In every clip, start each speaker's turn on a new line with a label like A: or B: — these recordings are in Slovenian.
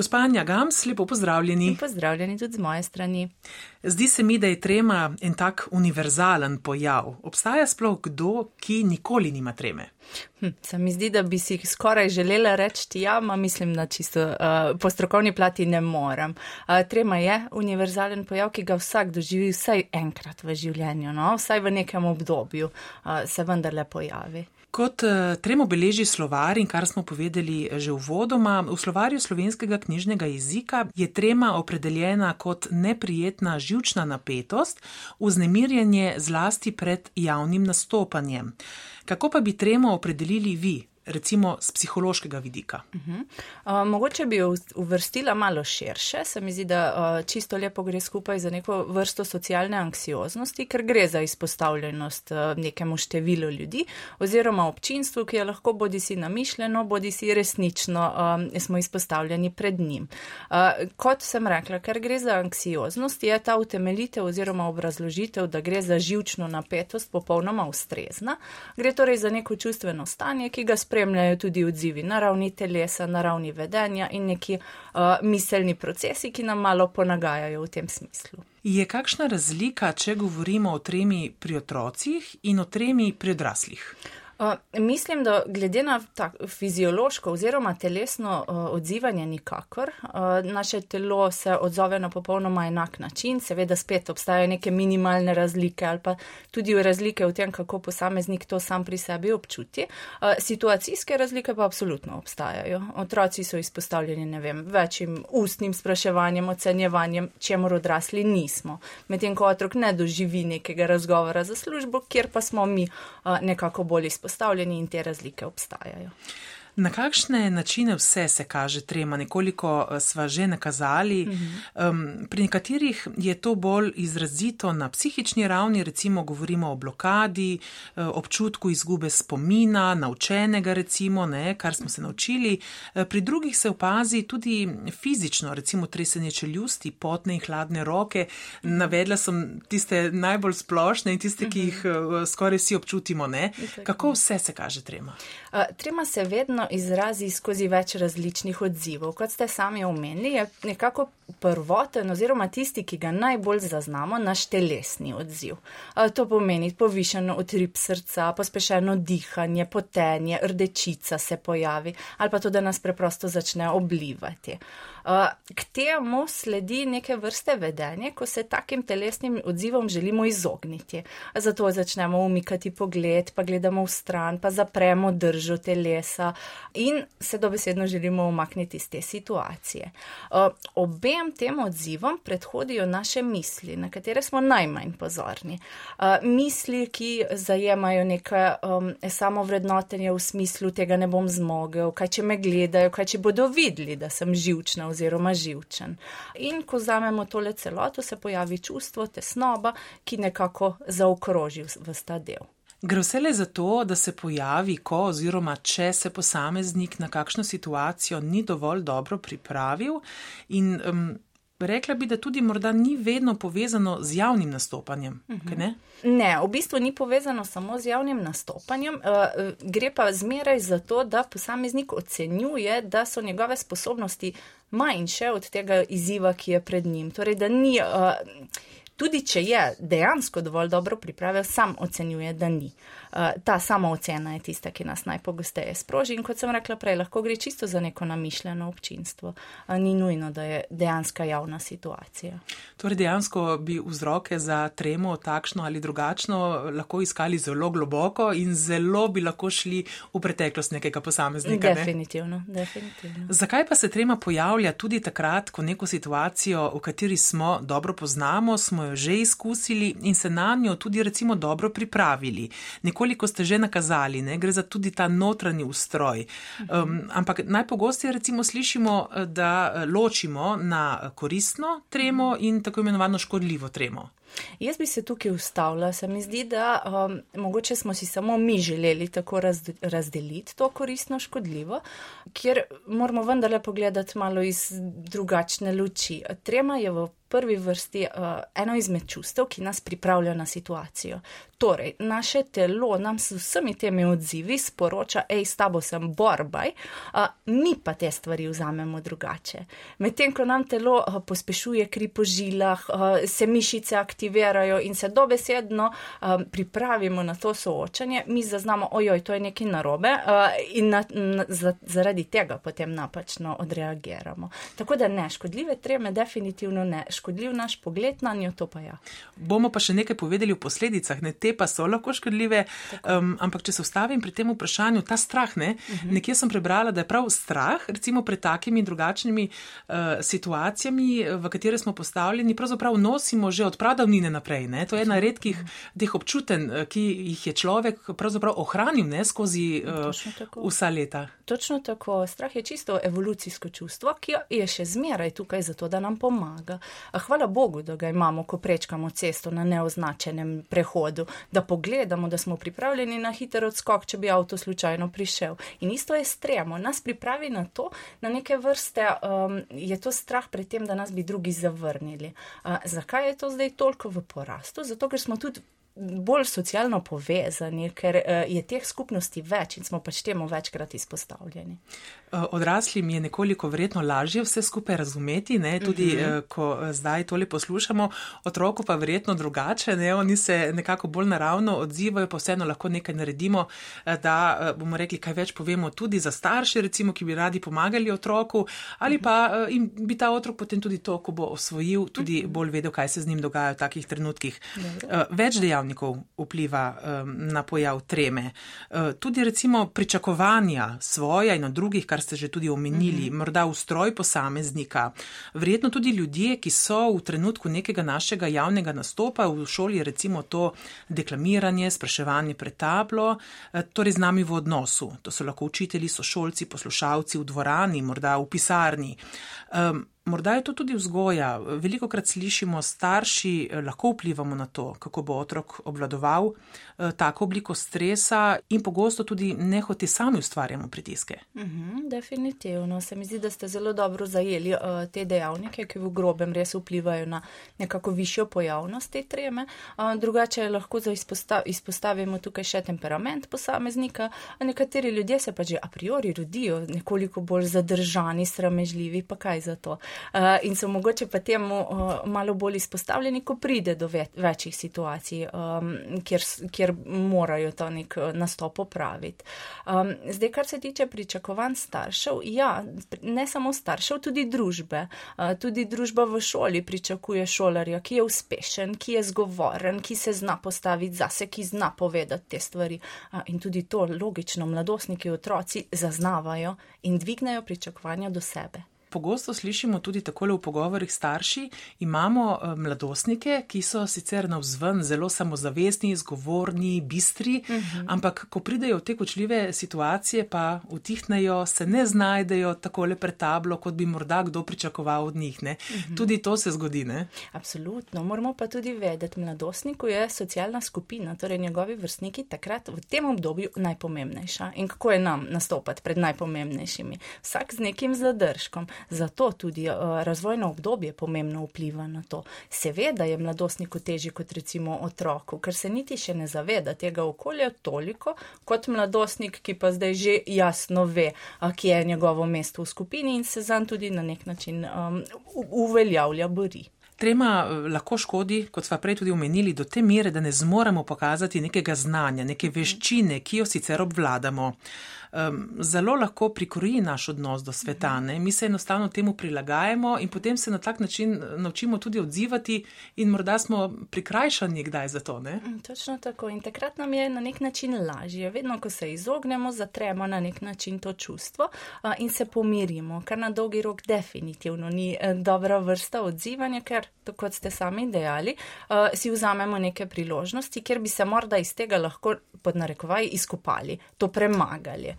A: Gospa Anja Gams, lepo pozdravljeni.
B: Pozdravljeni tudi z moje strani.
A: Zdi se mi, da je trema en tak univerzalen pojav. Obstaja sploh kdo, ki nikoli nima treme?
B: Hm, se mi zdi, da bi si skoraj želela reči, ja, ma mislim, da čisto uh, po strokovni plati ne morem. Uh, trema je univerzalen pojav, ki ga vsak doživi vsaj enkrat v življenju, no? vsaj v nekem obdobju uh, se vendarle pojavi.
A: Kot tremo beleži slovar in kar smo povedali že v vodoma, v slovarju slovenskega knjižnega jezika je trema opredeljena kot neprijetna živčna napetost, vznemirjenje zlasti pred javnim nastopanjem. Kako pa bi tremo opredelili vi? Recimo z psihološkega vidika. Uh
B: -huh. uh, mogoče bi jo uvrstila malo širše, se mi zdi, da uh, čisto lepo gre skupaj za neko vrsto socialne anksioznosti, ker gre za izpostavljenost uh, nekemu številu ljudi oziroma občinstvu, ki je lahko bodi si namišljeno, bodi si resnično um, smo izpostavljeni pred njim. Uh, kot sem rekla, ker gre za anksioznost, je ta utemeljitev oziroma obrazložitev, da gre za živčno napetost, popolnoma ustrezna. Gre torej za neko čustveno stanje, ki ga spremljamo spremljajo tudi odzivi na ravni telesa, na ravni vedenja in neki uh, miselni procesi, ki nam malo ponagajajo v tem smislu.
A: Je kakšna razlika, če govorimo o tremi pri otrocih in o tremi pri odraslih?
B: Mislim, da glede na tak, fiziološko oziroma telesno uh, odzivanje nikakor, uh, naše telo se odzove na popolnoma enak način, seveda spet obstajajo neke minimalne razlike ali pa tudi razlike v tem, kako posameznik to sam pri sebi občuti. Uh, situacijske razlike pa absolutno obstajajo. Otroci so izpostavljeni, ne vem, večjim ustnim spraševanjem, ocenjevanjem, čemu odrasli nismo. Medtem ko otrok ne doživi nekega razgovora za službo, kjer pa smo mi uh, nekako bolj izpostavljeni izpostavljeni in te razlike obstajajo.
A: Na kakšne načine vse se kaže trema? Nekoliko eh, sva že nakazali. Um, pri nekaterih je to bolj izrazito na psihični ravni, recimo govorimo o blokadi, eh, občutku izgube spomina, naučenega, recimo, ne, kar smo se naučili. Eh, pri drugih se opazi tudi fizično, recimo tresenje čeljusti, potne in hladne roke. Navedla sem tiste najbolj splošne in tiste, ki jih skoraj vsi občutimo. Ne. Kako vse se kaže trema?
B: Uh, trema se vedno izrazi skozi več različnih odzivov. Kot ste sami omenili, je nekako prvoten oziroma tisti, ki ga najbolj zaznamo, naš telesni odziv. To pomeni povišeno utrip srca, pospešeno dihanje, potenje, rdečica se pojavi ali pa to, da nas preprosto začne oblivati. K temu sledi neke vrste vedenje, ko se takim telesnim odzivom želimo izogniti. Zato začnemo umikati pogled, pa gledamo v stran, pa zapremo držo telesa in se dobesedno želimo umakniti iz te situacije. Obe vsem tem odzivom predhodijo naše misli, na katere smo najmanj pozorni. Uh, misli, ki zajemajo neke um, samovrednotenje v smislu, tega ne bom zmogel, kaj če me gledajo, kaj če bodo videli, da sem živčna oziroma živčen. In ko vzamemo tole celoto, se pojavi čustvo tesnoba, ki nekako zaokroži v sta del.
A: Gre vse le za to, da se pojavi, ko oziroma če se posameznik na kakšno situacijo ni dovolj dobro pripravil in um, rekla bi, da tudi morda ni vedno povezano z javnim nastopanjem. Uh -huh. ne?
B: ne, v bistvu ni povezano samo z javnim nastopanjem, uh, gre pa zmeraj za to, da posameznik ocenjuje, da so njegove sposobnosti manjše od tega izziva, ki je pred njim. Torej, da ni. Uh, Tudi če je dejansko dovolj dobro pripravljen, sam ocenjuje, da ni. Uh, ta sama ocena je tista, ki nas najpogosteje sproži. In kot sem rekla prej, lahko gre čisto za neko namišljeno občinstvo. Uh, ni nujno, da je dejanska javna situacija.
A: Torej, dejansko bi vzroke za tremo, takšno ali drugačno, lahko iskali zelo globoko in zelo bi lahko šli v preteklost nekega posameznika.
B: Definitivno, ne? definitivno.
A: Zakaj pa se trema pojavlja tudi takrat, ko neko situacijo, v kateri smo dobro poznamo, smo jo že izkusili in se na njo tudi recimo dobro pripravili. Nekoliko ste že nakazali, ne? gre za tudi ta notranji ustroj. Um, ampak najpogosteje recimo slišimo, da ločimo na koristno tremo in tako imenovano škodljivo tremo.
B: Jaz bi se tukaj ustavila. Se mi zdi, da um, mogoče smo si samo mi želeli tako razdeliti to koristno škodljivo, kjer moramo vendarle pogledati malo iz drugačne luči. Trema je v prvi vrsti uh, eno izmed čustev, ki nas pripravlja na situacijo. Torej, naše telo nam s vsemi temi odzivi sporoča, hej, s tabo sem borbaj, uh, mi pa te stvari vzamemo drugače. Medtem, ko nam telo uh, pospešuje kri po žilah, uh, se mišice aktivirajo in se dobesedno um, pripravimo na to soočanje, mi zaznamo, ojoj, to je nekaj narobe uh, in na, na, za, zaradi tega potem napačno odreagiramo. Tako da ne, škodljive treme definitivno ne škodljiv naš pogled na njo, to pa ja.
A: Bomo pa še nekaj povedali o posledicah, ne te pa so lahko škodljive. Um, ampak, če se ustavim pri tem vprašanju, ta strah, ne, uh mhm. -huh. nekje sem prebrala, da je prav strah, recimo pred takimi drugačnimi uh, situacijami, v katere smo postavljeni, pravzaprav nosimo že od pradavnine naprej. Ne. To je ena redkih uh mhm. -huh. teh občuten, uh, ki jih je človek pravzaprav ohranil ne, skozi uh, vsa leta.
B: Točno tako. Strah je čisto evolucijsko čustvo, ki je še zmeraj tukaj zato, da nam pomaga. Hvala Bogu, da ga imamo, ko prečkamo cesto na neoznačenem prehodu, da pogledamo, da smo pripravljeni na hiter odskok, če bi avto slučajno prišel. In isto je stremo, nas pripravi na to, na neke vrste um, je to strah pred tem, da nas bi drugi zavrnili. Uh, zakaj je to zdaj toliko v porastu? Zato, ker smo tudi bolj socialno povezani, ker uh, je teh skupnosti več in smo pač temu večkrat izpostavljeni.
A: Eh, odraslim je nekoliko verjetno lažje vse skupaj razumeti, ne? tudi uh -huh. uh, ko zdaj tole poslušamo, otroku pa verjetno drugače, ne? oni se nekako bolj naravno odzivajo, pa vseeno lahko nekaj naredimo, da bomo rekli, kaj več povemo tudi za starše, recimo, ki bi radi pomagali otroku, ali pa uh, in bi ta otrok potem tudi to, ko bo osvojil, tudi -huh. bolj vedel, kaj se z njim dogaja v takih trenutkih. Uh, več dejavnikov vpliva um, na pojav treme. Uh, tudi recimo pričakovanja svoja in od drugih, kar ste že tudi omenili, -hmm. morda ustroj posameznika, verjetno tudi ljudje, ki so v trenutku nekega našega javnega nastopa v šoli, recimo to deklamiranje, spraševanje pred tablo, eh, torej z nami v odnosu. To so lahko učitelji, sošolci, poslušalci v dvorani, morda v pisarni. Um, Morda je to tudi vzgoja. Veliko krat slišimo, starši eh, lahko vplivamo na to, kako bo otrok obvladoval eh, tako obliko stresa in pogosto tudi nehoti sami ustvarjamo pritiske.
B: Uh mhm, -huh, definitivno. Se mi zdi, da ste zelo dobro zajeli uh, te dejavnike, ki v grobem res vplivajo na nekako višjo pojavnost te treme. Uh, drugače lahko izpostav, izpostavimo tukaj še temperament posameznika. Nekateri ljudje se pa že a priori rodijo nekoliko bolj zadržani, sramežljivi, pa kaj za to. Eh, in so mogoče pa temu uh, malo bolj izpostavljeni, ko pride do ve večjih situacij, um, kjer, kjer morajo ta nek eh, nastop opraviti. Um, zdaj, kar se tiče pričakovanj staršev, ja, ne samo staršev, tudi družbe. Uh, tudi družba v šoli pričakuje šolarja, ki je uspešen, ki je zgovoren, ki se zna postaviti zase, ki zna povedati te stvari. Uh, in tudi to logično mladostniki, otroci zaznavajo in dvignejo pričakovanja do sebe.
A: Pogosto slišimo tudi takole v pogovorih starši, imamo eh, mladostnike, ki so sicer na vzven zelo samozavestni, zgovorni, bistri, uh mhm. -huh. ampak ko pridejo v te kočljive situacije, pa utihnejo, se ne znajdejo takole pred tablo, kot bi morda kdo pričakoval od njih. Uh mhm. -huh. Tudi to se zgodi. Ne?
B: Absolutno. Moramo pa tudi vedeti, mladostniku je socialna skupina, torej njegovi vrstniki takrat v tem obdobju najpomembnejša. In kako je nam nastopati pred najpomembnejšimi? Vsak z nekim zadržkom. Zato tudi uh, razvojno obdobje pomembno vpliva na to. Seveda je mladostniku težji kot recimo otroku, ker se niti še ne zaveda tega okolja toliko kot mladostnik, ki pa zdaj že jasno ve, uh, kje je njegovo mesto v skupini in se zanj tudi na nek način um, uveljavlja, bori.
A: Trema lahko škodi, kot smo prej tudi omenili, do te mere, da ne zmoremo pokazati nekega znanja, neke veščine, ki jo sicer obvladamo um, zelo lahko prikroji naš odnos do sveta. Ne? Mi se enostavno temu prilagajamo in potem se na tak način eh, naučimo tudi odzivati, in morda smo prikrajšani kdaj za to. Ne?
B: Mm, točno tako. In takrat nam je na nek način lažje. Vedno, ko se izognemo, zatremo na nek način to čustvo uh, in se pomirimo, kar na dolgi rok definitivno ni uh, dobra vrsta odzivanja, ker, kot ste sami dejali, uh, si vzamemo neke priložnosti, kjer bi se morda iz tega lahko pod narekovaj izkopali, to premagali.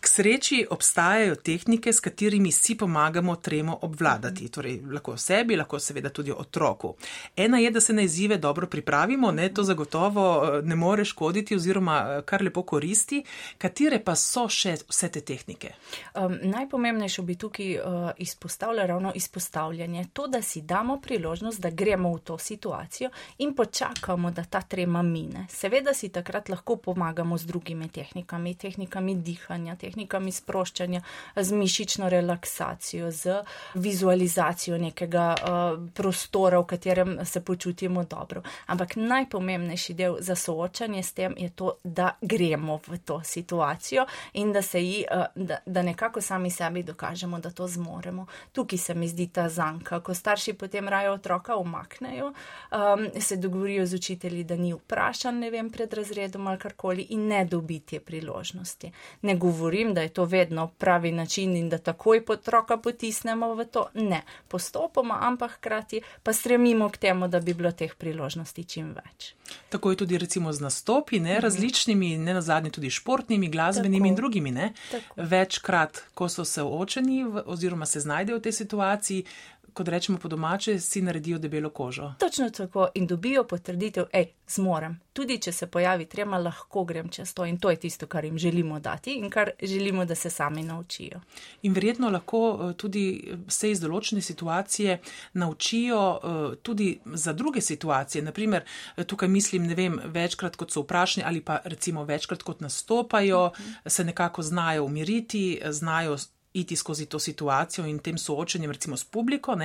A: K sreči obstajajo tehnike, s katerimi si pomagamo tremo obvladati, torej lahko sebi, lahko seveda tudi otroku. Ena je, da se na izzive dobro pripravimo, ne, to zagotovo eh, ne more škoditi oziroma eh, kar lepo koristi. Katere pa so še vse te tehnike?
B: Um, najpomembnejše bi tukaj uh, izpostavljalo ravno izpostavljanje. To, da si damo priložnost, da gremo v to situacijo in počakamo, da ta trema mine. Seveda si takrat lahko pomagamo z drugimi tehnikami, tehnikami dihanja, tehnikami sproščanja, z mišično relaksacijo, z vizualizacijo nekega uh, prostora, v katerem se počutimo dobro. Ampak najpomembnejši del za soočanje s tem je to, da gremo v to situacijo in da, ji, uh, da, da nekako sami sebi dokažemo, da to zmoremo. Tukaj se mi zdi ta zanka, ko starši potem raje otroka umaknejo, um, se dogovorijo z učitelji, da ni vprašan, ne vem, pred razredom ali karkoli in ne dobi te priložnosti. Ne govorim, da je to vedno pravi način in da takoj otroka potisnemo v to. Ne, postopoma, ampak hkrati pa stremimo k temu, da bi bilo teh priložnosti čim več.
A: Tako je tudi recimo z nastopi, ne, mhm. različnimi, ne na zadnje tudi športnimi, glasbenimi Tako. in drugimi. Večkrat, ko so se oočeni oziroma se znajdejo v tej situaciji, kot rečemo po domače, si naredijo debelo kožo.
B: Točno tako in dobijo potrditev, hej, zmorem. Tudi če se pojavi trema, lahko grem čez to in to je tisto, kar jim želimo dati in kar želimo, da se sami naučijo.
A: In verjetno lahko eh, tudi se iz določene situacije naučijo eh, tudi za druge situacije. Naprimer, eh, tukaj mislim, ne vem, večkrat kot so vprašani ali pa recimo večkrat kot nastopajo, -huh. se nekako znajo umiriti, znajo iti skozi to situacijo in tem soočenjem, recimo s publiko.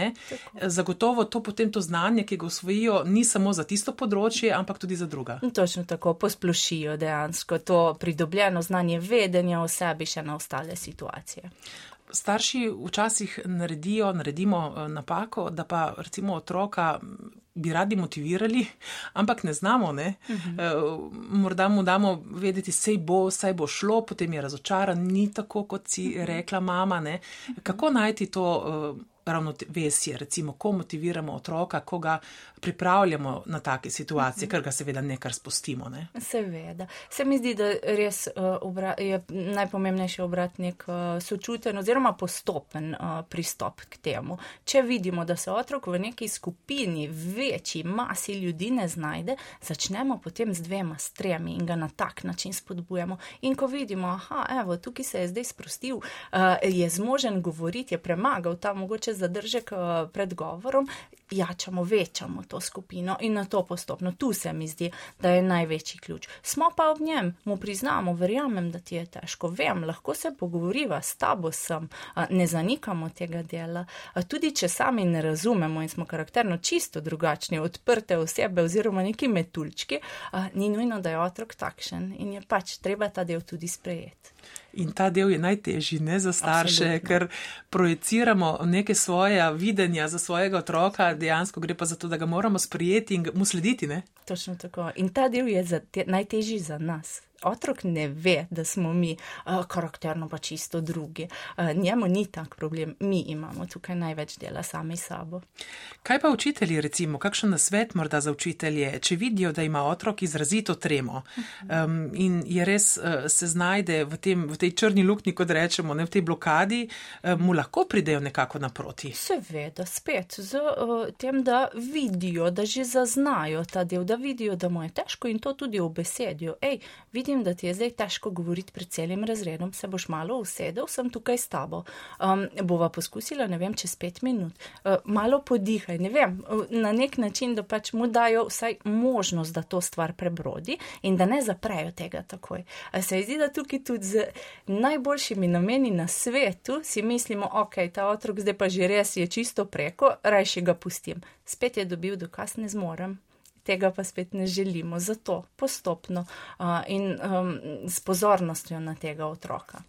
A: Zagotovo to potem to znanje, ki ga usvojijo, ni samo za tisto področje, ampak tudi za druga.
B: Točno tako posplošijo dejansko to pridobljeno znanje vedenja o sebi še na ostale situacije.
A: Starši včasih naredijo, naredimo eh, napako, da pa recimo otroka bi radi motivirali, ampak ne znamo. Ne? Uh -huh. Morda mu damo vedeti, sej bo, saj bo šlo, potem je razočaran, ni tako, kot si rekla mama. Ne? Kako najti to? Ravnovesje, recimo, ko motiviramo otroka, ko ga pripravljamo na take situacije, ker ga seveda nekar spustimo. Ne?
B: Seveda. Se mi zdi, da res uh, obra, je najpomembnejši obratnik uh, sočuten oziroma postopen uh, pristop k temu. Če vidimo, da se otrok v neki skupini, večji masi ljudi ne znajde, začnemo potem z dvema, s tremi in ga na tak način spodbujamo. In ko vidimo, aha, evo, tukaj se je zdaj sprostil, uh, je zmožen govoriti, je premagal ta mogoče zadržek uh, pred govorom, jačamo, večamo to skupino in na to postopno. Tu se mi zdi, da je največji ključ. Smo pa ob njem, mu priznamo, verjamem, da ti je težko, vem, lahko se pogovoriva, s tabo sem, ne zanikamo tega dela. Tudi če sami ne razumemo in smo karakterno čisto drugačni, odprte osebe oziroma neki metulčki, ni nujno, da je otrok takšen in je pač treba ta del tudi sprejeti.
A: In ta del je najtežji, ne za starše, Absolutno. ker projiciramo neke svoje videnja za svojega otroka, dejansko gre pa za to, da ga moramo sprijeti in mu slediti. Ne?
B: Točno tako. In ta del je za te, najtežji za nas otrok ne ve, da smo mi uh, karakterno pa čisto drugi. Uh, njemu ni tak problem, mi imamo tukaj največ dela sami sabo.
A: Kaj pa učitelji, recimo, kakšen nasvet morda za učitelje, če vidijo, da ima otrok izrazito tremo um, in je res uh, se znajde v, tem, v tej črni luknji, kot rečemo, ne v tej blokadi, um, mu lahko pridejo nekako naproti?
B: Seveda, spet z uh, tem, da vidijo, da že zaznajo ta del, da vidijo, da mu je težko in to tudi v besedijo. Ej, vidim, da ti je zdaj težko govoriti pred celim razredom, se boš malo usedel, sem tukaj s tabo. Um, bova poskusila, ne vem, čez pet minut. Uh, malo podihaj, ne vem, na nek način, da pač mu dajo vsaj možnost, da to stvar prebrodi in da ne zaprejo tega takoj. A se zdi, da tukaj tudi z najboljšimi nameni na svetu si mislimo, ok, ta otrok zdaj pa že res je čisto preko, rajši ga pustim. Spet je dobil dokaz, ne zmorem tega pa spet ne želimo. Zato postopno uh, in um, s pozornostjo na tega otroka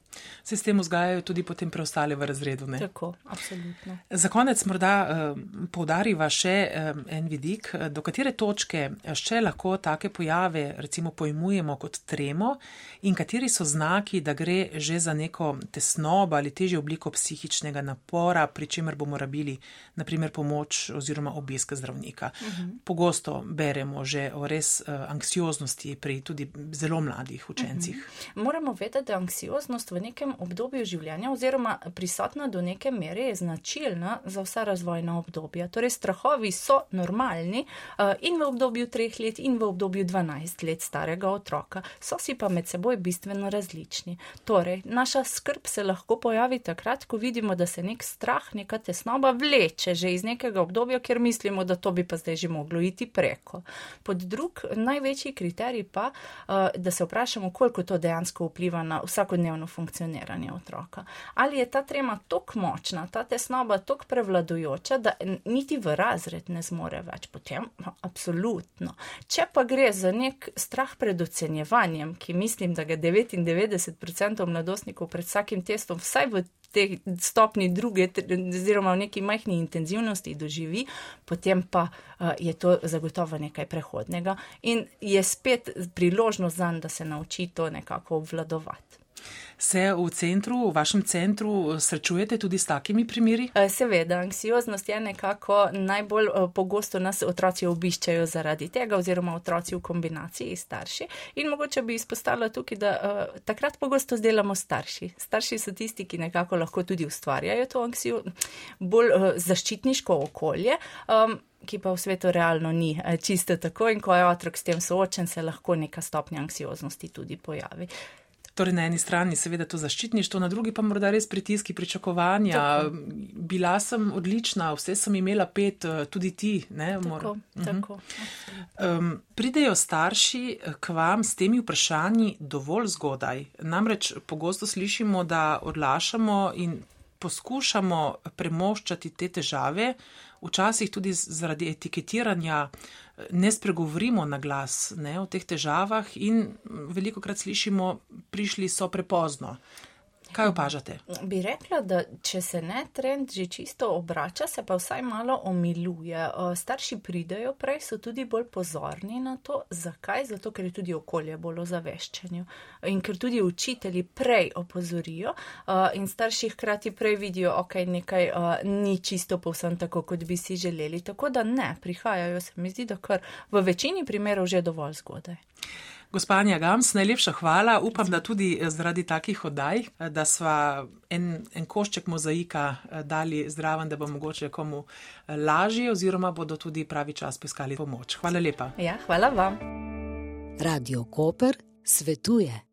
A: se s tem vzgajajo tudi potem preostale v razredu. Ne?
B: Tako, absolutno.
A: Za konec morda uh, poudariva še uh, en vidik, do katere točke še lahko take pojave recimo pojmujemo kot tremo in kateri so znaki, da gre že za neko tesnobo ali težjo obliko psihičnega napora, pri čemer bomo rabili naprimer pomoč oziroma obisk zdravnika. Uh mhm. -huh. Pogosto beremo že o res uh, anksioznosti pri tudi zelo mladih učencih. Uh
B: mhm. -huh. Moramo vedeti, da anksioznost v nekem obdobju življenja oziroma prisotna do neke mere je značilna za vsa razvojna obdobja. Torej, strahovi so normalni uh, in v obdobju treh let in v obdobju 12 let starega otroka, so si pa med seboj bistveno različni. Torej, naša skrb se lahko pojavi takrat, ko vidimo, da se nek strah, neka tesnoba vleče že iz nekega obdobja, ker mislimo, da to bi pa zdaj že moglo iti preko. Pod drug, največji kriterij pa, uh, da se vprašamo, koliko to dejansko vpliva na vsakodnevno funkcioniranje otroka. Ali je ta trema tako močna, ta tesnoba tako prevladujoča, da niti v razred ne zmore več, potem no, absolutno. Če pa gre za nek strah pred ocenjevanjem, ki mislim, da ga 99% mladostnikov pred vsakim testom vsaj v te stopni druge, oziroma v neki majhni intenzivnosti doživi, potem pa uh, je to zagotovo nekaj prehodnega in je spet priložnost za njega, da se nauči to nekako obvladovati.
A: Se v centru, v vašem centru, srečujete tudi s takimi primeri?
B: Eh, seveda, anksioznost je nekako najbolj eh, pogosto nas otroci obiščajo zaradi tega, oziroma otroci v kombinaciji s starši. In mogoče bi izpostavila tukaj, da uh, takrat pogosto zdelamo starši. Starši so tisti, ki nekako lahko tudi ustvarjajo to anksioznost, bolj uh, zaščitniško okolje. Um, Ki pa v svetu realno ni čisto tako, in ko je otrok s tem soočen, se lahko neka stopnja anksioznosti tudi pojavi.
A: Torej, na eni strani seveda to zaščitništvo, na drugi pa morda res pritiski, pričakovanja. Tako. Bila sem odlična, vse sem imela pet, eh, tudi ti. Ne,
B: tako, tako.
A: Um, pridejo starši eh, k vam s temi vprašanji dovolj zgodaj. Namreč pogosto slišimo, da odlašamo in poskušamo premoščati te težave, včasih tudi zaradi etiketiranja ne spregovorimo na glas ne, o teh težavah in veliko krat slišimo, prišli so prepozno. Kaj opažate?
B: Bi rekla, da če se ne trend že čisto obrača, se pa vsaj malo omiluje. Starši pridejo prej, so tudi bolj pozorni na to. Zakaj? Zato, ker je tudi okolje bolj ozaveščeno in ker tudi učitelji prej opozorijo in starši hkrati prej vidijo, ok, nekaj ni čisto povsem tako, kot bi si želeli. Tako da ne, prihajajo se mi zdi, da kar v večini primerov že dovolj zgodaj.
A: Gospanja Gams, najlepša hvala. Upam, da tudi zaradi takih oddaj, da sva en, en košček mozaika eh, dali zdraven, da bo mogoče komu eh, lažje oziroma bodo tudi pravi čas poiskali pomoč. Hvala lepa.
B: Ja, hvala vam.
C: Radio Koper svetuje.